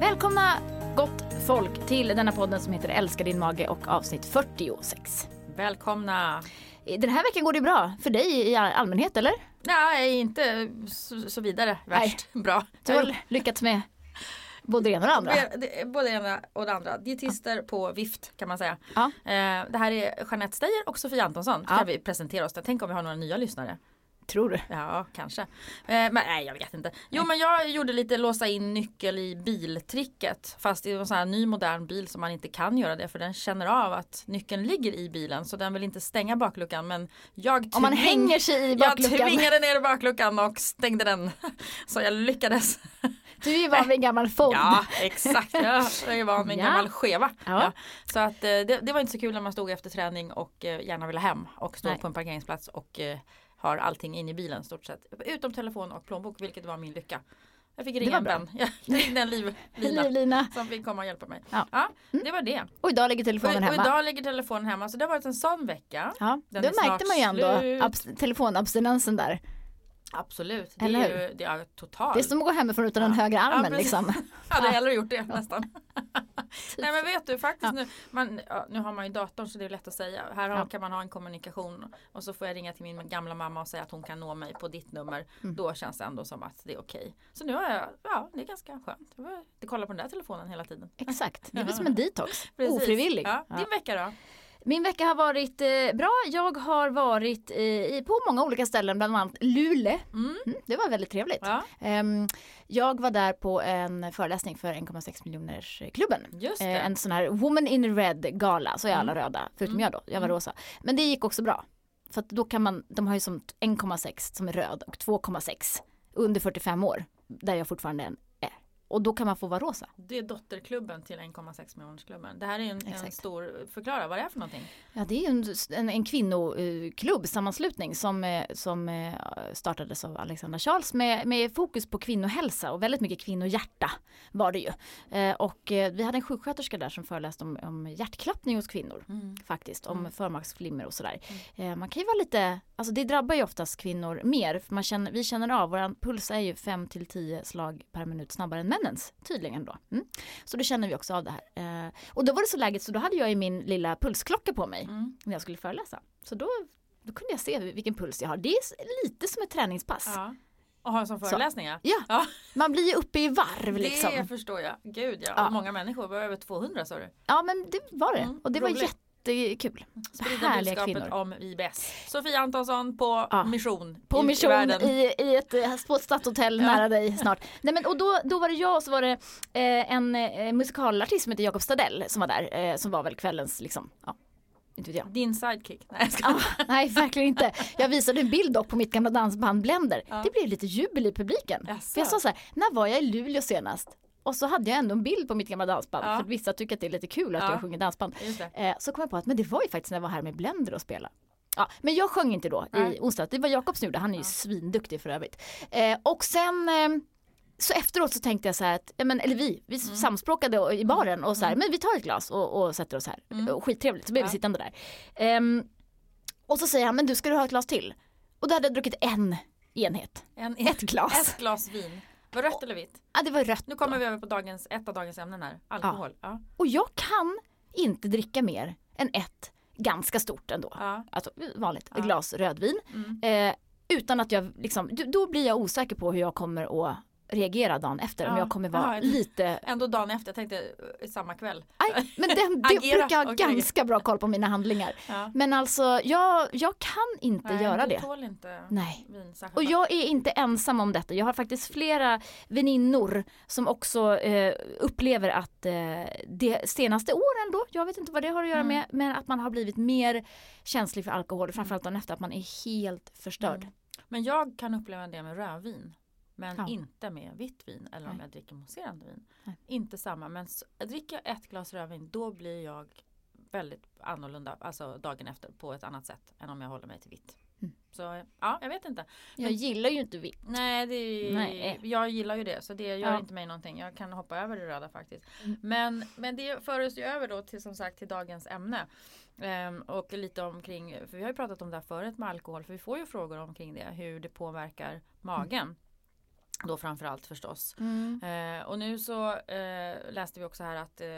Välkomna gott folk till denna podden som heter Älska din mage och avsnitt 46. Välkomna! Den här veckan går det bra för dig i allmänhet eller? Nej, inte så, så vidare värst Nej. bra. Du har lyckats med både det ena och det andra? Både det ena och det andra. Dietister ja. på vift kan man säga. Ja. Eh, det här är Jeanette Steyer och Sofia Antonsson. Ska ja. vi presentera oss. Tänk om vi har några nya lyssnare. Tror du? Ja, kanske. Eh, men nej, jag vet inte. Jo, nej. men jag gjorde lite låsa in nyckel i biltricket. Fast i en sån här ny modern bil som man inte kan göra det för den känner av att nyckeln ligger i bilen så den vill inte stänga bakluckan. Men jag Om man hänger sig i bakluckan. Jag tvingade ner bakluckan och stängde den. Så jag lyckades. Du är ju van vid en gammal Ford. Ja, exakt. Jag är van vid en ja. gammal skeva. Ja. Ja. Så att eh, det, det, var inte så kul när man stod efter träning och eh, gärna ville hem och stod på en parkeringsplats och har allting in i bilen stort sett. Utom telefon och plånbok vilket var min lycka. Jag fick ringa en vän. Jag ringde en livlina, livlina som fick komma och hjälpa mig. Ja. ja mm. det var det. Och idag ligger telefonen och, hemma. Och idag ligger telefonen hemma. Så det har varit en sån vecka. Ja. Den Då märkte man ju ändå telefonabstinensen där. Absolut, det Eller är ju det är totalt. Det är som att gå hemifrån utan ja. den högra armen. Ja, liksom. jag hade hellre gjort det nästan. Nej men vet du faktiskt ja. nu, man, nu har man ju datorn så det är lätt att säga. Här ja. kan man ha en kommunikation och så får jag ringa till min gamla mamma och säga att hon kan nå mig på ditt nummer. Mm. Då känns det ändå som att det är okej. Så nu har jag, ja det är ganska skönt. Jag inte kolla på den där telefonen hela tiden. Exakt, det är som en detox. Ofrivillig. Ja, din vecka då? Min vecka har varit eh, bra. Jag har varit eh, på många olika ställen, bland annat Luleå. Mm. Mm, det var väldigt trevligt. Ja. Um, jag var där på en föreläsning för 1,6 miljoners klubben. Eh, en sån här Woman in Red gala, så är alla mm. röda, förutom mm. jag då, jag var mm. rosa. Men det gick också bra. För då kan man, de har ju som 1,6 som är röd och 2,6 under 45 år, där jag fortfarande är och då kan man få vara rosa. Det är dotterklubben till 1,6 miljonersklubben. Det här är en, en, stor, förklara vad det är för någonting. Ja det är en, en, en kvinnoklubb, sammanslutning som, eh, som eh, startades av Alexandra Charles med, med fokus på kvinnohälsa och väldigt mycket kvinnohjärta var det ju. Eh, och vi hade en sjuksköterska där som föreläste om, om hjärtklappning hos kvinnor mm. faktiskt, om mm. förmaksflimmer och sådär. Mm. Man kan ju vara lite, alltså det drabbar ju oftast kvinnor mer, man känner, vi känner av, vår puls är ju 5 till 10 slag per minut snabbare än män männens tydligen då. Mm. Så då känner vi också av det här. Eh, och då var det så läget så då hade jag ju min lilla pulsklocka på mig mm. när jag skulle föreläsa. Så då, då kunde jag se vilken puls jag har. Det är lite som ett träningspass. Ja. Och ha som föreläsning ja. ja. Man blir ju uppe i varv liksom. Det förstår jag. Gud ja. ja. Många människor, var över 200 sa du? Ja men det var det. Mm, och det roligt. var jätte jättekul. Sprida Härliga budskapet kvinnor. om IBS. Sofia Antonsson på ja. mission. På mission i, i ett, eh, på ett stadshotell nära dig snart. Nej, men, och då, då var det jag och så var det eh, en eh, musikalartist som heter Jakob Stadell som var där. Eh, som var väl kvällens liksom, ja. Din sidekick? Nej, ah, nej verkligen inte. Jag visade en bild dock på mitt gamla dansband Blender. Ja. Det blev lite jubel i publiken. För jag sa så här, när var jag i Luleå senast? Och så hade jag ändå en bild på mitt gamla dansband ja. för vissa tycker att det är lite kul att ja. jag sjunger dansband. Eh, så kom jag på att men det var ju faktiskt när jag var här med Blender och spelade. Ja, men jag sjöng inte då Nej. i onsdags, det var Jakob som gjorde, han är ju ja. svinduktig för övrigt. Eh, och sen eh, så efteråt så tänkte jag så här att, men, eller vi, vi mm. samspråkade i baren och så här, mm. men vi tar ett glas och, och sätter oss här. Mm. skittrevligt, så blev vi sittande där. Um, och så säger han, men du ska du ha ett glas till? Och då hade jag druckit en enhet. En, ett glas. Ett glas vin. Var rött eller vitt? Ja det var rött. Nu kommer då. vi över på dagens, ett av dagens ämnen här. Alkohol. Ja. Ja. Och jag kan inte dricka mer än ett ganska stort ändå. Ja. Alltså vanligt glas rödvin. Mm. Eh, utan att jag liksom, då blir jag osäker på hur jag kommer att reagera dagen efter ja. om jag kommer vara ja, lite Ändå dagen efter, jag tänkte eh, samma kväll. Nej, men det, det brukar jag ha okay. ganska bra koll på mina handlingar. Ja. Men alltså jag, jag kan inte Nej, göra du det. Tål inte Nej. Vin, och jag är inte ensam om detta. Jag har faktiskt flera väninnor som också eh, upplever att eh, de senaste åren då, jag vet inte vad det har att göra mm. med, men att man har blivit mer känslig för alkohol, framförallt dagen efter att man är helt förstörd. Mm. Men jag kan uppleva det med rödvin. Men ja. inte med vitt vin eller Nej. om jag dricker mousserande vin. Nej. Inte samma men dricker jag ett glas rödvin då blir jag väldigt annorlunda, alltså dagen efter på ett annat sätt än om jag håller mig till vitt. Mm. Så ja, jag vet inte. Men, jag gillar ju inte vitt. Nej, det, nej. jag gillar ju det så det gör ja. inte mig någonting. Jag kan hoppa över det röda faktiskt. Mm. Men, men det för oss ju över då till som sagt till dagens ämne. Um, och lite omkring, för vi har ju pratat om det här förut med alkohol för vi får ju frågor omkring det, hur det påverkar magen. Mm. Då framförallt förstås. Mm. Eh, och nu så eh, läste vi också här att eh,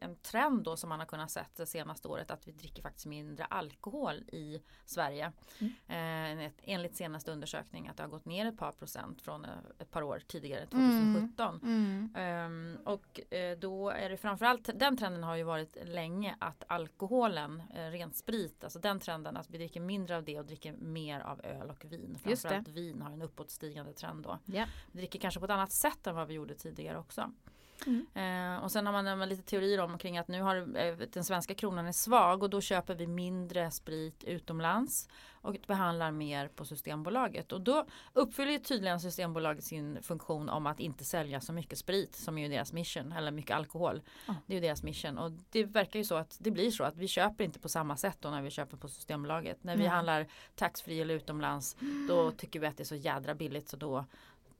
en trend då som man har kunnat se det senaste året att vi dricker faktiskt mindre alkohol i Sverige. Mm. Eh, enligt senaste undersökning att det har gått ner ett par procent från eh, ett par år tidigare, 2017. Mm. Ehm, och eh, då är det framförallt, den trenden har ju varit länge att alkoholen, rent sprit, alltså den trenden att vi dricker mindre av det och dricker mer av öl och vin. Framförallt vin har en uppåtstigande trend då. Yeah. Dricker kanske på ett annat sätt än vad vi gjorde tidigare också. Mm. Eh, och sen har man, man lite teorier om kring att nu har eh, den svenska kronan är svag och då köper vi mindre sprit utomlands och behandlar mer på Systembolaget. Och då uppfyller tydligen Systembolaget sin funktion om att inte sälja så mycket sprit som är deras mission eller mycket alkohol. Mm. Det är ju deras mission och det verkar ju så att det blir så att vi köper inte på samma sätt då när vi köper på Systembolaget. När vi mm. handlar taxfree eller utomlands då tycker vi att det är så jädra billigt så då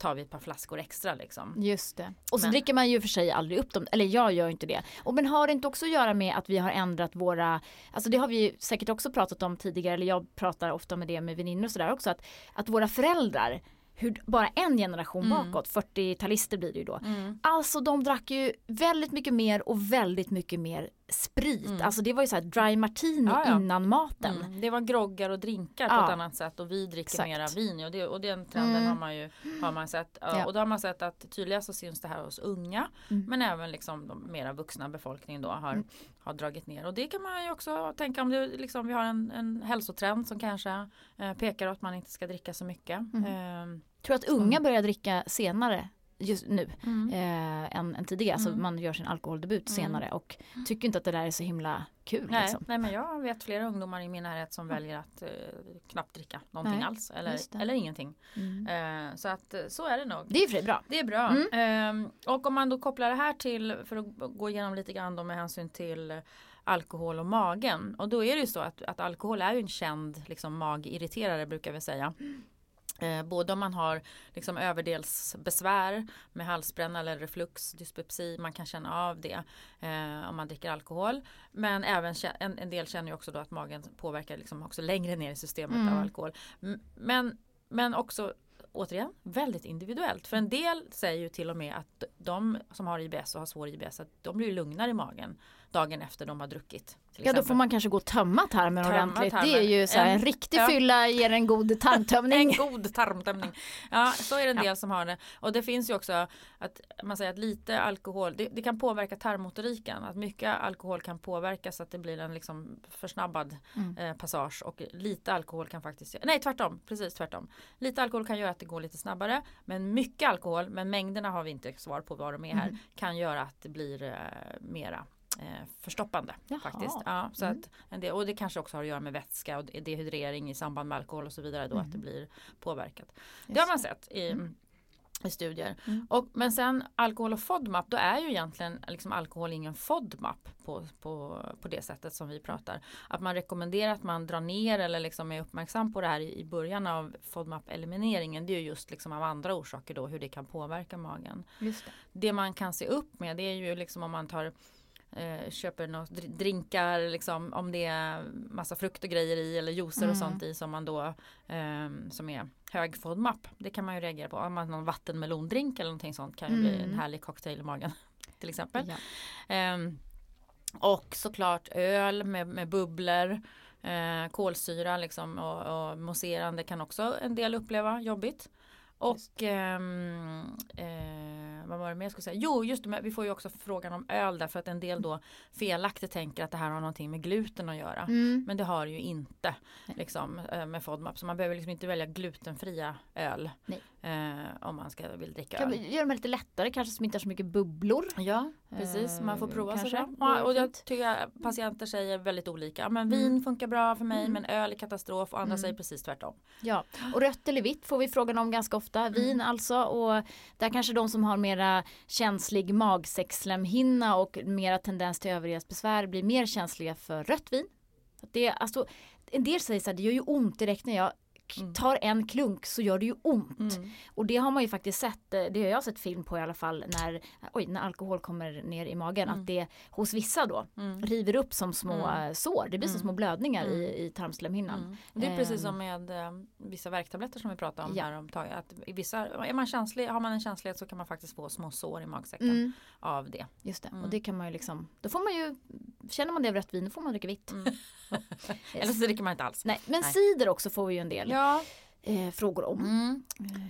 tar vi ett par flaskor extra liksom. Just det. Och så men. dricker man ju för sig aldrig upp dem, eller jag gör inte det. Och men har det inte också att göra med att vi har ändrat våra, alltså det har vi ju säkert också pratat om tidigare, eller jag pratar ofta med det med väninnor och sådär också, att, att våra föräldrar hur bara en generation mm. bakåt, 40-talister blir det ju då. Mm. Alltså de drack ju väldigt mycket mer och väldigt mycket mer sprit. Mm. Alltså det var ju så här dry martini ja, ja. innan maten. Mm. Det var groggar och drinkar på ett annat sätt och vi dricker Exakt. mera vin och, det, och den trenden mm. har man ju har man sett. Ja. Och då har man sett att tydligast så syns det här hos unga mm. men även liksom de mera vuxna befolkningen då har, mm. har dragit ner. Och det kan man ju också tänka om det liksom, vi har en, en hälsotrend som kanske eh, pekar åt att man inte ska dricka så mycket. Eh, Tror att unga börjar dricka senare just nu mm. eh, än, än tidigare. Alltså mm. man gör sin alkoholdebut mm. senare och tycker inte att det där är så himla kul. Nej, liksom. nej men jag vet flera ungdomar i min närhet som väljer att eh, knappt dricka någonting nej, alls eller, eller ingenting. Mm. Eh, så att eh, så är det nog. Det är för bra. Det är bra. Mm. Ehm, och om man då kopplar det här till, för att gå igenom lite grann då med hänsyn till alkohol och magen. Och då är det ju så att, att alkohol är ju en känd liksom, magirriterare brukar vi säga. Eh, både om man har liksom överdelsbesvär med halsbränna eller reflux, dyspepsi, man kan känna av det eh, om man dricker alkohol. Men även en, en del känner ju också då att magen påverkar liksom också längre ner i systemet mm. av alkohol. Men, men också återigen väldigt individuellt. För en del säger ju till och med att de som har IBS och har svår IBS att de blir lugnare i magen dagen efter de har druckit. Ja då får man kanske gå och tömma tarmen tömma ordentligt. Tarmen. Det är ju så här, en, en riktig ja. fylla ger en god tarmtömning. en god tarmtömning. Ja så är det en del ja. som har det. Och det finns ju också att man säger att lite alkohol det, det, kan påverka tarmmotoriken. Att mycket alkohol kan påverka så att det blir en liksom försnabbad mm. eh, passage. Och lite alkohol kan faktiskt, nej tvärtom, precis tvärtom. Lite alkohol kan göra att det går lite snabbare. Men mycket alkohol, men mängderna har vi inte svar på vad de är här, mm. kan göra att det blir eh, mera förstoppande. Jaha. faktiskt. Ja, så mm. att del, och det kanske också har att göra med vätska och dehydrering i samband med alkohol och så vidare då mm. att det blir påverkat. Just. Det har man sett i, mm. i studier. Mm. Och, men sen alkohol och FODMAP då är ju egentligen liksom alkohol ingen FODMAP på, på, på det sättet som vi pratar. Att man rekommenderar att man drar ner eller liksom är uppmärksam på det här i, i början av FODMAP-elimineringen. Det är just liksom av andra orsaker då hur det kan påverka magen. Det. det. man kan se upp med det är ju liksom om man tar eh, köper något drinkar liksom om det är massa frukt och grejer i eller juicer mm. och sånt i som man då eh, som är hög FODMAP. Det kan man ju reagera på. Om man har någon vattenmelondrink eller någonting sånt kan ju mm. bli en mm. härlig cocktail i magen till exempel. Ja. Eh, och såklart öl med, med bubblor. Eh, kolsyra liksom och, och mousserande kan också en del uppleva jobbigt. Och ehm, eh, vad var det mer jag skulle säga? Jo, just det, vi får ju också frågan om öl därför att en del då felaktigt tänker att det här har någonting med gluten att göra. Mm. Men det har ju inte liksom, eh, med FODMAP. Så man behöver liksom inte välja glutenfria öl eh, om man ska vill dricka kan öl. Göra dem lite lättare, kanske som inte har så mycket bubblor. Ja, precis. Man får prova sig fram. Ja, och jag tycker att patienter säger väldigt olika. Men vin mm. funkar bra för mig mm. men öl är katastrof och andra mm. säger precis tvärtom. Ja, och rött eller vitt får vi frågan om ganska ofta ofta, vin mm. alltså. Och där kanske de som har mera känslig magsäckslemhinna och mera tendens till övergödsbesvär blir mer känsliga för rött vin. Det, alltså, en del säger så här, det gör ju ont direkt när jag mm. tar en klunk så gör det ju ont. Mm. Och det har man ju faktiskt sett, eh, det har jag sett film på i alla fall, när, oj, när alkohol kommer ner i magen. Att det hos vissa då river upp som små sår. Det blir som små blödningar i, i tarmslemhinnan. Det är precis som med eh, vissa värktabletter som vi pratade om ja. här om taget. Att vissa, är man känslig, har man en känslighet så kan man faktiskt få små sår i magsäcken mm. av det. Just det, mm. och det kan man ju liksom, då får man ju, känner man det av rött vin då får man dricka vitt. Mm. Eller så dricker man inte alls. Nej, men Nej. cider också får vi ju en del ja. eh, frågor om. Mm. Eh,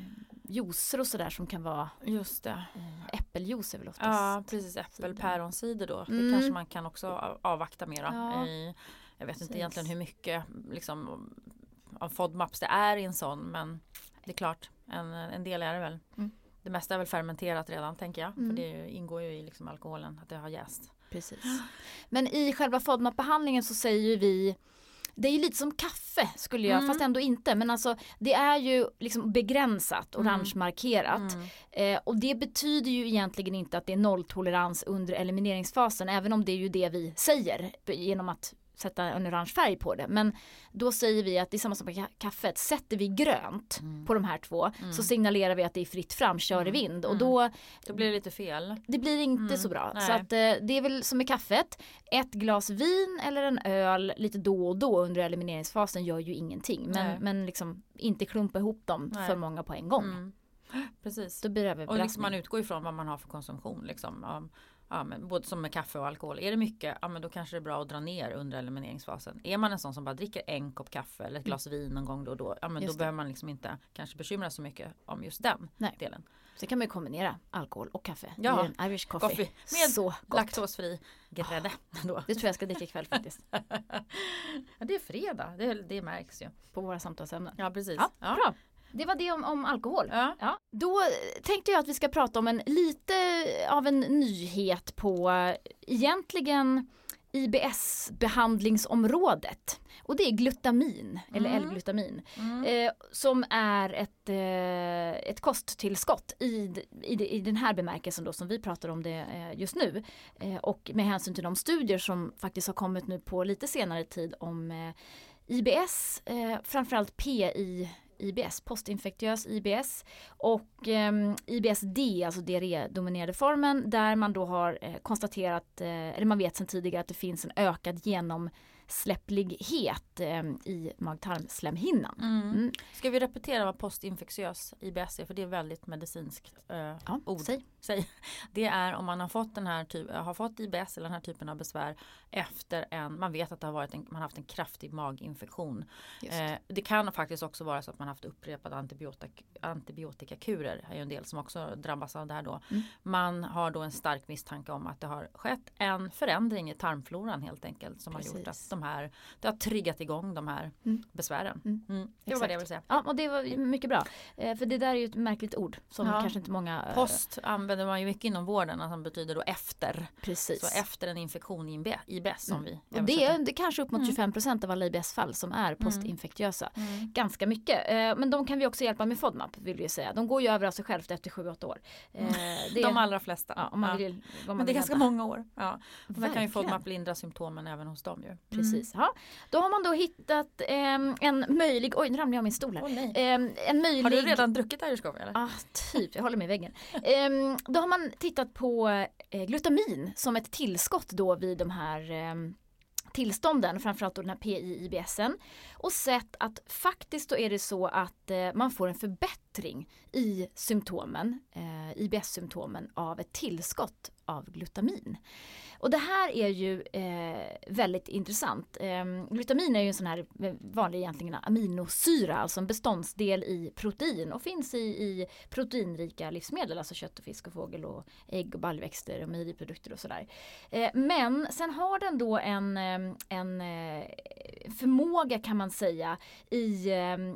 juicer och sådär som kan vara Just det. Eh, äppeljuice är väl oftast. Ja precis äppelpäronsider då. Mm. Det kanske man kan också avvakta mera. Ja. I, jag vet precis. inte egentligen hur mycket liksom, av FODMAPs det är i en sån men det är klart en, en del är det väl. Mm. Det mesta är väl fermenterat redan tänker jag. Mm. För det ingår ju i liksom alkoholen att det har jäst. Precis. Men i själva FODMAP-behandlingen så säger vi det är ju lite som kaffe skulle jag, mm. fast ändå inte. Men alltså det är ju liksom begränsat, mm. orange markerat. Mm. Eh, och det betyder ju egentligen inte att det är nolltolerans under elimineringsfasen, även om det är ju det vi säger genom att sätta en orange färg på det. Men då säger vi att det är samma som med kaffet. Sätter vi grönt mm. på de här två mm. så signalerar vi att det är fritt fram, kör mm. i vind. Och mm. då, då blir det lite fel. Det blir inte mm. så bra. Nej. Så att, eh, det är väl som med kaffet. Ett glas vin eller en öl lite då och då under elimineringsfasen gör ju ingenting. Men, men liksom inte klumpa ihop dem Nej. för många på en gång. Mm. Precis. Och liksom man utgår ifrån vad man har för konsumtion. Liksom ja, men både som med kaffe och alkohol. Är det mycket, ja men då kanske det är bra att dra ner under elimineringsfasen. Är man en sån som bara dricker en kopp kaffe eller ett glas mm. vin någon gång då och då. Ja men just då det. behöver man liksom inte kanske bekymra så mycket om just den Nej. delen. Sen kan man ju kombinera alkohol och kaffe ja. en Irish coffee. coffee. Med så laktosfri grädde. Oh, det tror jag ska dricka ikväll faktiskt. ja, det är fredag, det, det märks ju. På våra samtalsämnen. Ja precis. Ja, ja. Bra. Det var det om, om alkohol. Ja. ja. Då tänkte jag att vi ska prata om en lite av en nyhet på egentligen IBS-behandlingsområdet. Och det är glutamin, mm. eller L-glutamin. Mm. Eh, som är ett, eh, ett kosttillskott i, i, i den här bemärkelsen då som vi pratar om det eh, just nu. Eh, och med hänsyn till de studier som faktiskt har kommit nu på lite senare tid om eh, IBS, eh, framförallt PI IBS, postinfektiös IBS och eh, IBS-D, alltså diarrédominerade formen, där man då har eh, konstaterat, eh, eller man vet sedan tidigare att det finns en ökad genom släpplighet eh, i mag-tarmslemhinnan. Mm. Mm. Ska vi repetera vad postinfektiös IBS är för det är väldigt medicinskt eh, ja, ord. Säg. Säg. Det är om man har fått, den här typ, har fått IBS eller den här typen av besvär efter en, man vet att det har varit en, man har haft en kraftig maginfektion. Eh, det kan faktiskt också vara så att man haft upprepade antibiotik, antibiotikakurer. Det är ju en del som också drabbas av det här då. Mm. Man har då en stark misstanke om att det har skett en förändring i tarmfloran helt enkelt som Precis. har gjort att de här, det har triggat igång de här mm. besvären. Mm. Mm. Det var det jag ville säga. Ja och det var mycket bra. Eh, för det där är ju ett märkligt ord som ja. kanske inte många eh, Post använder man ju mycket inom vården, alltså som betyder då efter. Precis. Så efter en infektion i IBS som mm. vi och det är, det är kanske upp mot 25 mm. av alla IBS-fall som är mm. postinfektiösa. Ganska mycket. Eh, men de kan vi också hjälpa med FODMAP vill vi säga. De går ju över av sig självt efter 7-8 år. Det, de allra flesta. Ja, om man ja. Vill, man men det är ganska många år. Ja. Då kan ju FODMAP lindra symptomen även hos dem ju. Precis. Ja. Då har man då hittat eh, en möjlig, oj nu ramlade jag av min stol här. Oh, eh, en möjlig... Har du redan druckit coffee eller? Ja, ah, typ. Jag håller mig i väggen. eh, då har man tittat på eh, glutamin som ett tillskott då vid de här ehm, tillstånden, framförallt då den här PI-IBSen och sett att faktiskt då är det så att eh, man får en förbättring i symptomen, eh, IBS-symptomen av ett tillskott av glutamin. Och det här är ju eh, väldigt intressant. Eh, glutamin är ju en sån här eh, vanlig egentligen aminosyra, alltså en beståndsdel i protein och finns i, i proteinrika livsmedel, alltså kött och fisk och fågel och ägg och baljväxter och mejeriprodukter och sådär. Eh, men sen har den då en, eh, en eh, förmåga kan man säga i,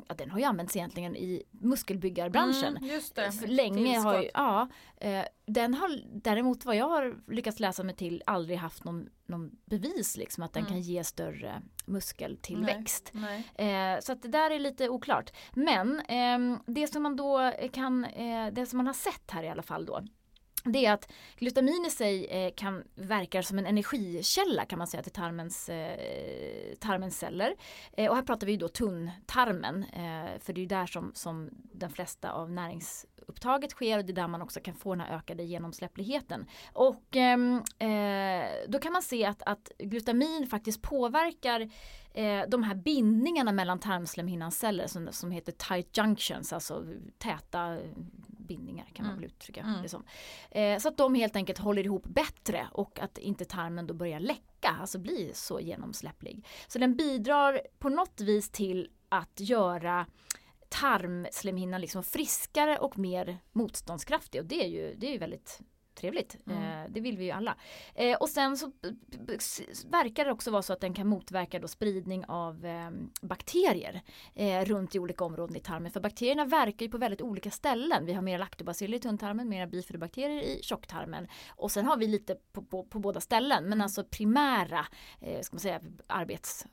ja den har ju använts egentligen i muskelbyggnad muskelbyggarbranschen. Mm. Länge har ju, ja, den har däremot vad jag har lyckats läsa mig till aldrig haft någon, någon bevis liksom att den mm. kan ge större muskeltillväxt. Nej, nej. Eh, så att det där är lite oklart. Men eh, det som man då kan, eh, det som man har sett här i alla fall då det är att glutamin i sig eh, kan verka som en energikälla kan man säga till tarmens, eh, tarmens celler. Eh, och här pratar vi då tunntarmen eh, för det är där som, som den flesta av näringsupptaget sker och det är där man också kan få den här ökade genomsläppligheten. Och ehm, eh, då kan man se att, att glutamin faktiskt påverkar eh, de här bindningarna mellan tarmslemhinnans celler som, som heter tight junctions, alltså täta bindningar kan man mm. väl uttrycka mm. det som. Eh, så att de helt enkelt håller ihop bättre och att inte tarmen då börjar läcka, alltså blir så genomsläpplig. Så den bidrar på något vis till att göra tarmslemhinnan liksom friskare och mer motståndskraftig och det är ju, det är ju väldigt trevligt. Mm. Eh, det vill vi ju alla. Eh, och sen så verkar det också vara så att den kan motverka då spridning av eh, bakterier runt i olika områden i tarmen. För bakterierna verkar ju på väldigt olika ställen. Vi har mera lactobaciller i tunntarmen, mera bifidobakterier i tjocktarmen. Och sen har vi lite på, på, på båda ställen men alltså primära eh, ska man säga, arbets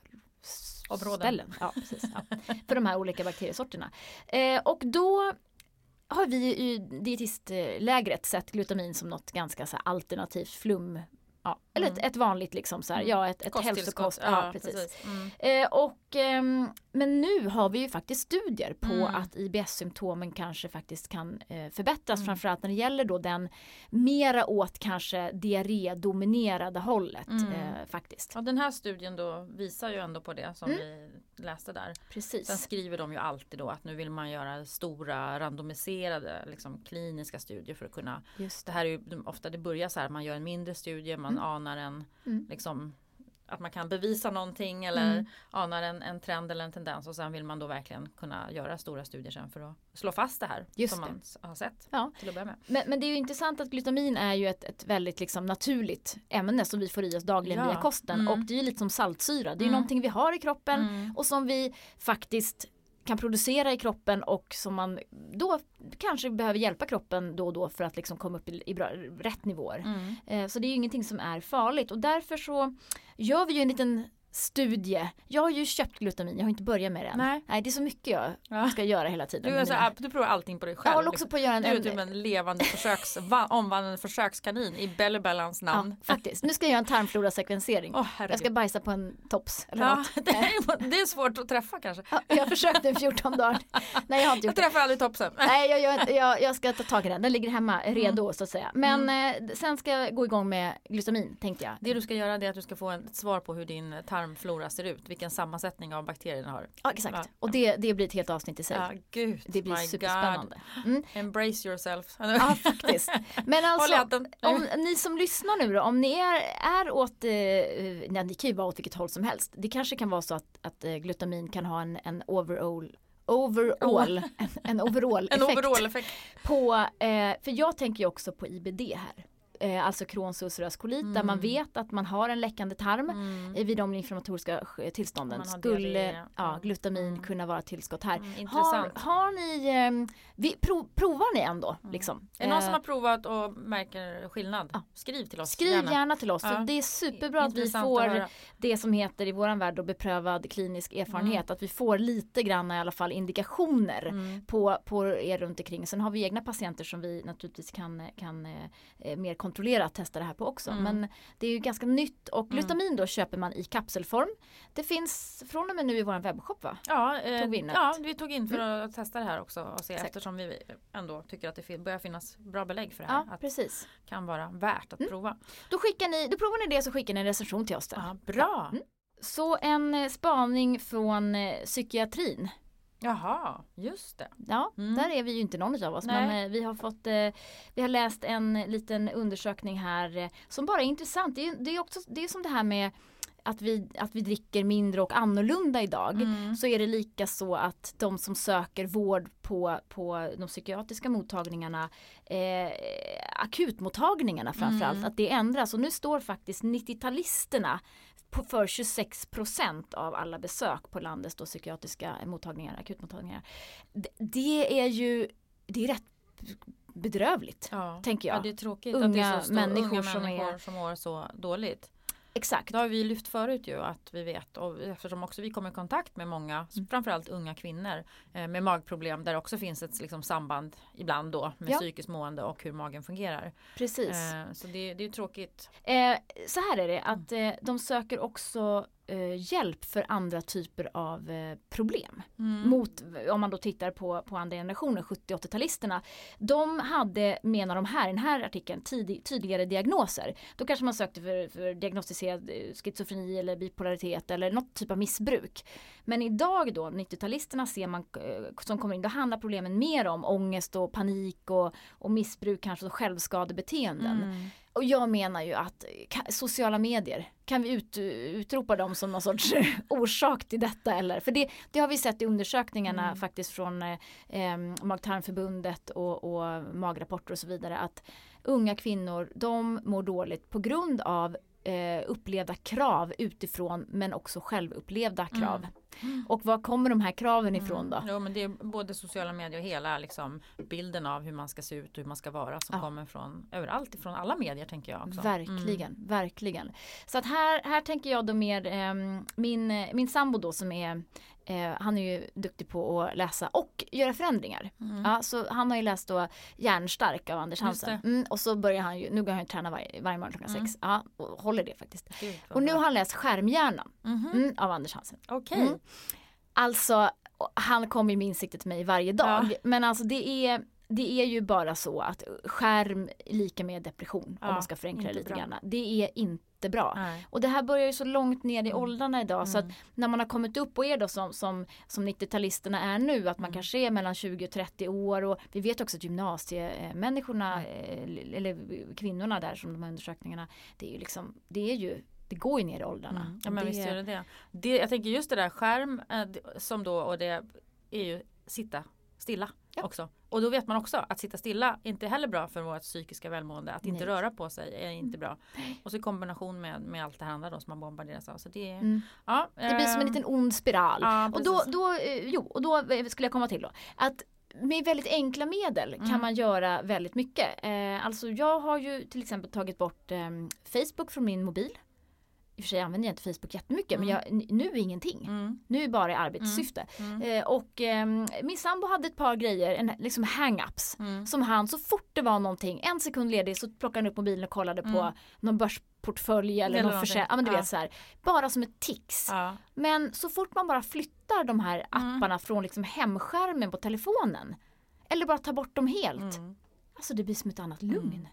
Områden. Ja, precis, ja. För de här olika bakteriesorterna. Eh, och då har vi i dietistlägret sett glutamin som något ganska så alternativt flum Ja, eller mm. ett, ett, vanligt liksom så här, mm. ja ett, ett hälsokost. Ja, precis. precis. Mm. Eh, och, eh, men nu har vi ju faktiskt studier på mm. att IBS-symptomen kanske faktiskt kan eh, förbättras mm. framförallt när det gäller då den mera åt kanske diarrédominerade hållet mm. eh, faktiskt. Ja, den här studien då visar ju ändå på det som vi läste där. Precis. Sen skriver de ju alltid då att nu vill man göra stora randomiserade liksom, kliniska studier för att kunna. Just det. det här är ju ofta det börjar så här man gör en mindre studie man mm. anar en mm. liksom att man kan bevisa någonting eller mm. anar en, en trend eller en tendens och sen vill man då verkligen kunna göra stora studier sen för att slå fast det här Just som det. man har sett ja. till att börja med. Men, men, det är ju intressant att glutamin är ju ett, ett väldigt liksom naturligt ämne som vi får i oss dagligen ja. via kosten mm. och det är ju lite som saltsyra. Det är mm. någonting vi har i kroppen mm. och som vi faktiskt kan producera i kroppen och som man då kanske behöver hjälpa kroppen då och då för att liksom komma upp i, i bra, rätt nivåer. Mm. Eh, så det är ju ingenting som är farligt och därför så gör vi ju en liten studie. Jag har ju köpt glutamin, jag har inte börjat med det än. Nej. Nej det är så mycket jag ja. ska göra hela tiden. Du, alltså, du provar allting på dig själv. Jag håller också på att göra en, du är typ en levande försöks, omvandlande försökskanin i Bellybellans namn. Ja, faktiskt, nu ska jag göra en tarmflora-sekvensering. Oh, jag ska bajsa på en tops. Eller ja, det, är, det är svårt att träffa kanske. Ja, jag har försökt en 14 dagar. Nej jag har inte gjort Jag träffar aldrig topsen. Nej jag, jag, jag, jag, ska ta tag i den, den ligger hemma redo mm. så att säga. Men mm. eh, sen ska jag gå igång med glutamin tänkte jag. Det du ska göra är att du ska få ett svar på hur din tarmflora ser ut vilken sammansättning av bakterierna har. Ja exakt, ja. och det, det blir ett helt avsnitt i sig. Ja, gud, det blir superspännande. Mm. Embrace yourself. ja faktiskt. Men alltså, om ni som lyssnar nu då, om ni är, är åt, eh, nej, ni kan ju vara åt vilket håll som helst. Det kanske kan vara så att, att eh, glutamin kan ha en, en overall overall, en, en overall effekt. en overall effekt. På, eh, för jag tänker ju också på IBD här eh, alltså Crohns ulcerös kolit mm. där man mm. vet att man har en läckande tarm mm. vid de inflammatoriska tillstånden. Skulle ja, glutamin mm. kunna vara tillskott här. Mm, har, har ni, eh, vi, prov, provar ni ändå? Mm. Liksom? Är det någon som har provat och märker skillnad? Ja. Skriv till oss. Skriv gärna, gärna till oss. Ja. Det är superbra att vi får att det som heter i våran värld då beprövad klinisk erfarenhet. Att vi får lite grann i alla fall indikationer på, på er runt omkring. Sen har vi egna patienter som vi naturligtvis kan, kan eh, mer kontrollerat testa det här på också. Mm. Men det är ju ganska nytt och mm. glutamin då köper man i kapselform. Det finns från och med nu i vår webbshop va? Ja, eh, tog vi, in ja vi tog in för mm. att testa det här också och se Exakt. eftersom vi ändå tycker att det börjar finnas bra belägg för det här. Ja, att precis. kan vara värt att mm. prova. Då, skickar ni, då provar ni det så skickar ni en recension till oss. Där. Ja, bra! Så en eh, spaning från eh, psykiatrin. Jaha, just det. Ja, mm. där är vi ju inte någon av oss. Nej. Men eh, vi har fått eh, Vi har läst en liten undersökning här eh, som bara är intressant. Det är, det är också det är som det här med att vi, att vi dricker mindre och annorlunda idag mm. så är det lika så att de som söker vård på, på de psykiatriska mottagningarna eh, akutmottagningarna framförallt mm. att det ändras och nu står faktiskt 90-talisterna för 26 procent av alla besök på landets då psykiatriska mottagningar, akutmottagningar. Det, det är ju det är rätt bedrövligt, ja. tänker jag. Ja, det är tråkigt unga att det är så stor, människor, unga som, människor är... som mår så dåligt. Exakt. Det har vi lyft förut ju att vi vet och eftersom också vi kommer i kontakt med många, mm. framförallt unga kvinnor eh, med magproblem där också finns ett liksom, samband ibland då med ja. psykiskt mående och hur magen fungerar. Precis. Eh, så det, det är tråkigt. Eh, så här är det att eh, de söker också eh, hjälp för andra typer av eh, problem. Mm. Mot, om man då tittar på, på andra generationer, 70-80-talisterna. De hade, menar de här, den här artikeln, tid, tydligare diagnoser. Då kanske man sökte för, för diagnostiserad eh, schizofreni eller bipolaritet eller något typ av missbruk. Men idag då, 90-talisterna ser man eh, som kommer in, då handlar problemen mer om ångest och panik och, och missbruk, kanske och självskadebeteenden. Mm. Och jag menar ju att sociala medier, kan vi ut, utropa dem som någon sorts orsak till detta eller? För det, det har vi sett i undersökningarna mm. faktiskt från eh, Mag-tarmförbundet och, och magrapporter och så vidare att unga kvinnor de mår dåligt på grund av eh, upplevda krav utifrån men också självupplevda krav. Mm. Mm. Och var kommer de här kraven mm. ifrån då? Jo men det är både sociala medier och hela liksom, bilden av hur man ska se ut och hur man ska vara som ja. kommer från överallt ifrån alla medier tänker jag också. Verkligen, mm. verkligen. Så att här, här tänker jag då mer eh, min, min sambo då som är Eh, han är ju duktig på att läsa och göra förändringar. Mm. Ja, så han har ju läst då Järnstark av Anders Hansen. Mm, och så börjar han ju, nu går han ju träna varje, varje morgon klockan mm. sex. Ja, och håller det faktiskt. Det och nu har han läst Skärmhjärnan mm av Anders Hansen. Okej. Okay. Mm. Alltså, han kommer ju med insikter till mig varje dag. Ja. Men alltså det är det är ju bara så att skärm lika med depression ja, om man ska förenkla det lite bra. grann. Det är inte bra. Nej. Och det här börjar ju så långt ner i mm. åldrarna idag mm. så att när man har kommit upp och är då som, som, som 90-talisterna är nu att man mm. kanske är mellan 20 och 30 år och vi vet också att gymnasiemänniskorna mm. Eh, eller kvinnorna där som de här undersökningarna det är ju liksom det är ju det går ju ner i åldrarna. Mm. Ja men det... visst gör det det. det. Jag tänker just det där skärm eh, som då och det är ju sitta stilla ja. också. Och då vet man också att sitta stilla är inte heller bra för vårt psykiska välmående. Att Nej. inte röra på sig är inte bra. Och så i kombination med, med allt det andra då som man bombarderas av. Så det, mm. ja, det blir som en eh, liten ond spiral. Ja, och då, då, eh, jo, och då skulle jag komma till då. Att med väldigt enkla medel mm. kan man göra väldigt mycket. Eh, alltså jag har ju till exempel tagit bort eh, Facebook från min mobil i och för sig använder jag inte Facebook jättemycket mm. men jag, nu är ingenting. Mm. Nu är bara i arbetssyfte. Mm. mm. Eh, och eh, min sambo hade ett par grejer, en, liksom hang-ups. Mm. Som han så fort det var någonting, en sekund ledig så plockade han upp mobilen och kollade på mm. någon börsportfölj eller, eller någon försäljning. Ja, men du ja. vet så här, bara som ett tics. Ja. Men så fort man bara flyttar de här apparna från liksom hemskärmen på telefonen. Eller bara tar bort dem helt. Alltså det blir som ett annat lugn.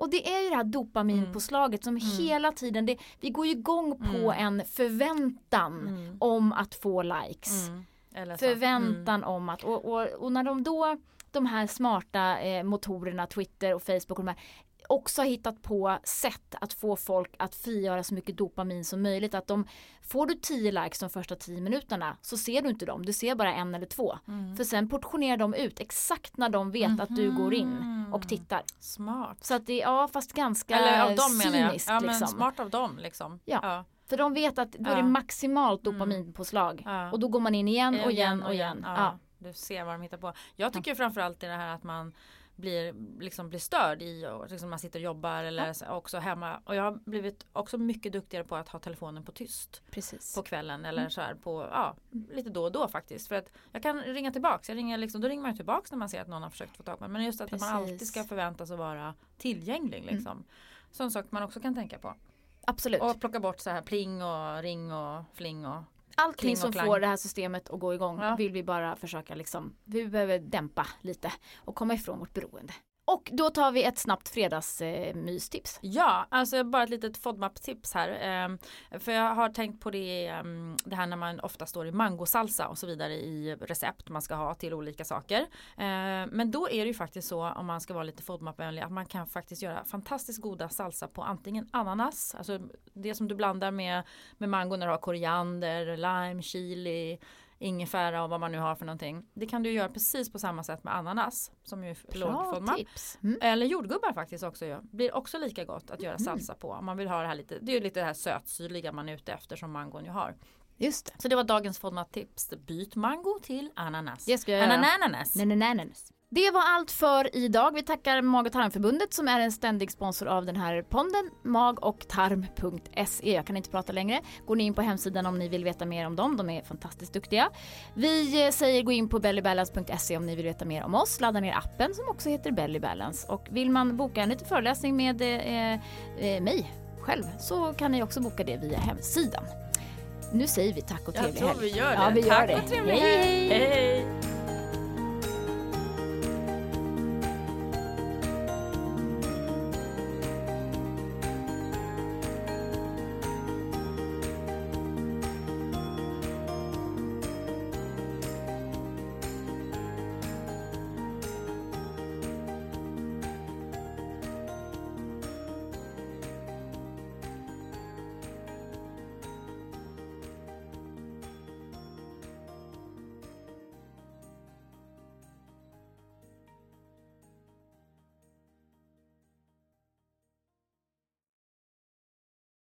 Och det är ju det här dopaminpåslaget som mm. hela tiden, det, vi går ju igång på mm. en förväntan mm. om att få likes. Mm. Förväntan mm. om att, och, och, och, när de då, de här smarta eh, motorerna, Twitter och Facebook och de här, också hittat på sätt att få folk att frigöra så mycket dopamin som möjligt. Att de, får du 10 likes de första 10 minuterna så ser du inte dem, du ser bara en eller två. Mm. För sen portionerar de ut exakt när de vet mm. att du går in och mhm. tittar. Smart. Så att det är ja, fast ganska eller av dem cyniskt. Ja, liksom. smart av dem liksom. Ja. ja. För de vet att då är det maximalt mm. dopaminpåslag. Ja. Och då går man in igen och igen och igen. Ja. Du ser vad de hittar på. Jag tycker framförallt i det här att man blir, liksom blir störd i och liksom man sitter och jobbar eller ja. också hemma. Och jag har blivit också mycket duktigare på att ha telefonen på tyst. Precis. På kvällen eller mm. så här på, ja, lite då och då faktiskt. För att jag kan ringa tillbaks. Jag ringer liksom, då ringer man tillbaks när man ser att någon har försökt få tag på Men just att Precis. man alltid ska förväntas att vara tillgänglig mm. liksom. Mm. Sån sak man också kan tänka på. Absolut. Och plocka bort så här pling och ring och fling och Allting som får det här systemet att gå igång ja. vill vi bara försöka liksom, vi behöver dämpa lite och komma ifrån vårt beroende. Och då tar vi ett snabbt fredagsmystips. Eh, ja, alltså bara ett litet FODMAP-tips här. Eh, för jag har tänkt på det, eh, det här när man ofta står i mangosalsa och så vidare i recept man ska ha till olika saker. Ehm, men då är det ju faktiskt så om man ska vara lite FODMAP-vänlig att man kan faktiskt göra fantastiskt goda salsa på antingen ananas, alltså det som du blandar med, med mango när du har koriander, lime, chili ingefära och vad man nu har för någonting. Det kan du göra precis på samma sätt med ananas som ju är lågformad. Mm. Eller jordgubbar faktiskt också. Ja. Blir också lika gott att göra mm. salsa på. Om man vill ha det här lite, det är ju lite det här sötsyrliga man är ute efter som mangon ju har. Just det. Så det var dagens FODMAP-tips. Byt mango till ananas. Det ska jag Anananas. Anananas. Det var allt för idag. Vi tackar Mag och tarmförbundet som är en ständig sponsor av den här ponden. Mag och tarm.se. Jag kan inte prata längre. Går ni in på hemsidan om ni vill veta mer om dem. De är fantastiskt duktiga. Vi eh, säger gå in på bellybalance.se om ni vill veta mer om oss. Ladda ner appen som också heter Belly Balance. Och vill man boka en liten föreläsning med eh, eh, mig själv så kan ni också boka det via hemsidan. Nu säger vi tack och trevlig helg. Jag tror vi gör det. Ja, vi gör tack det. och trevlig helg. hej. hej.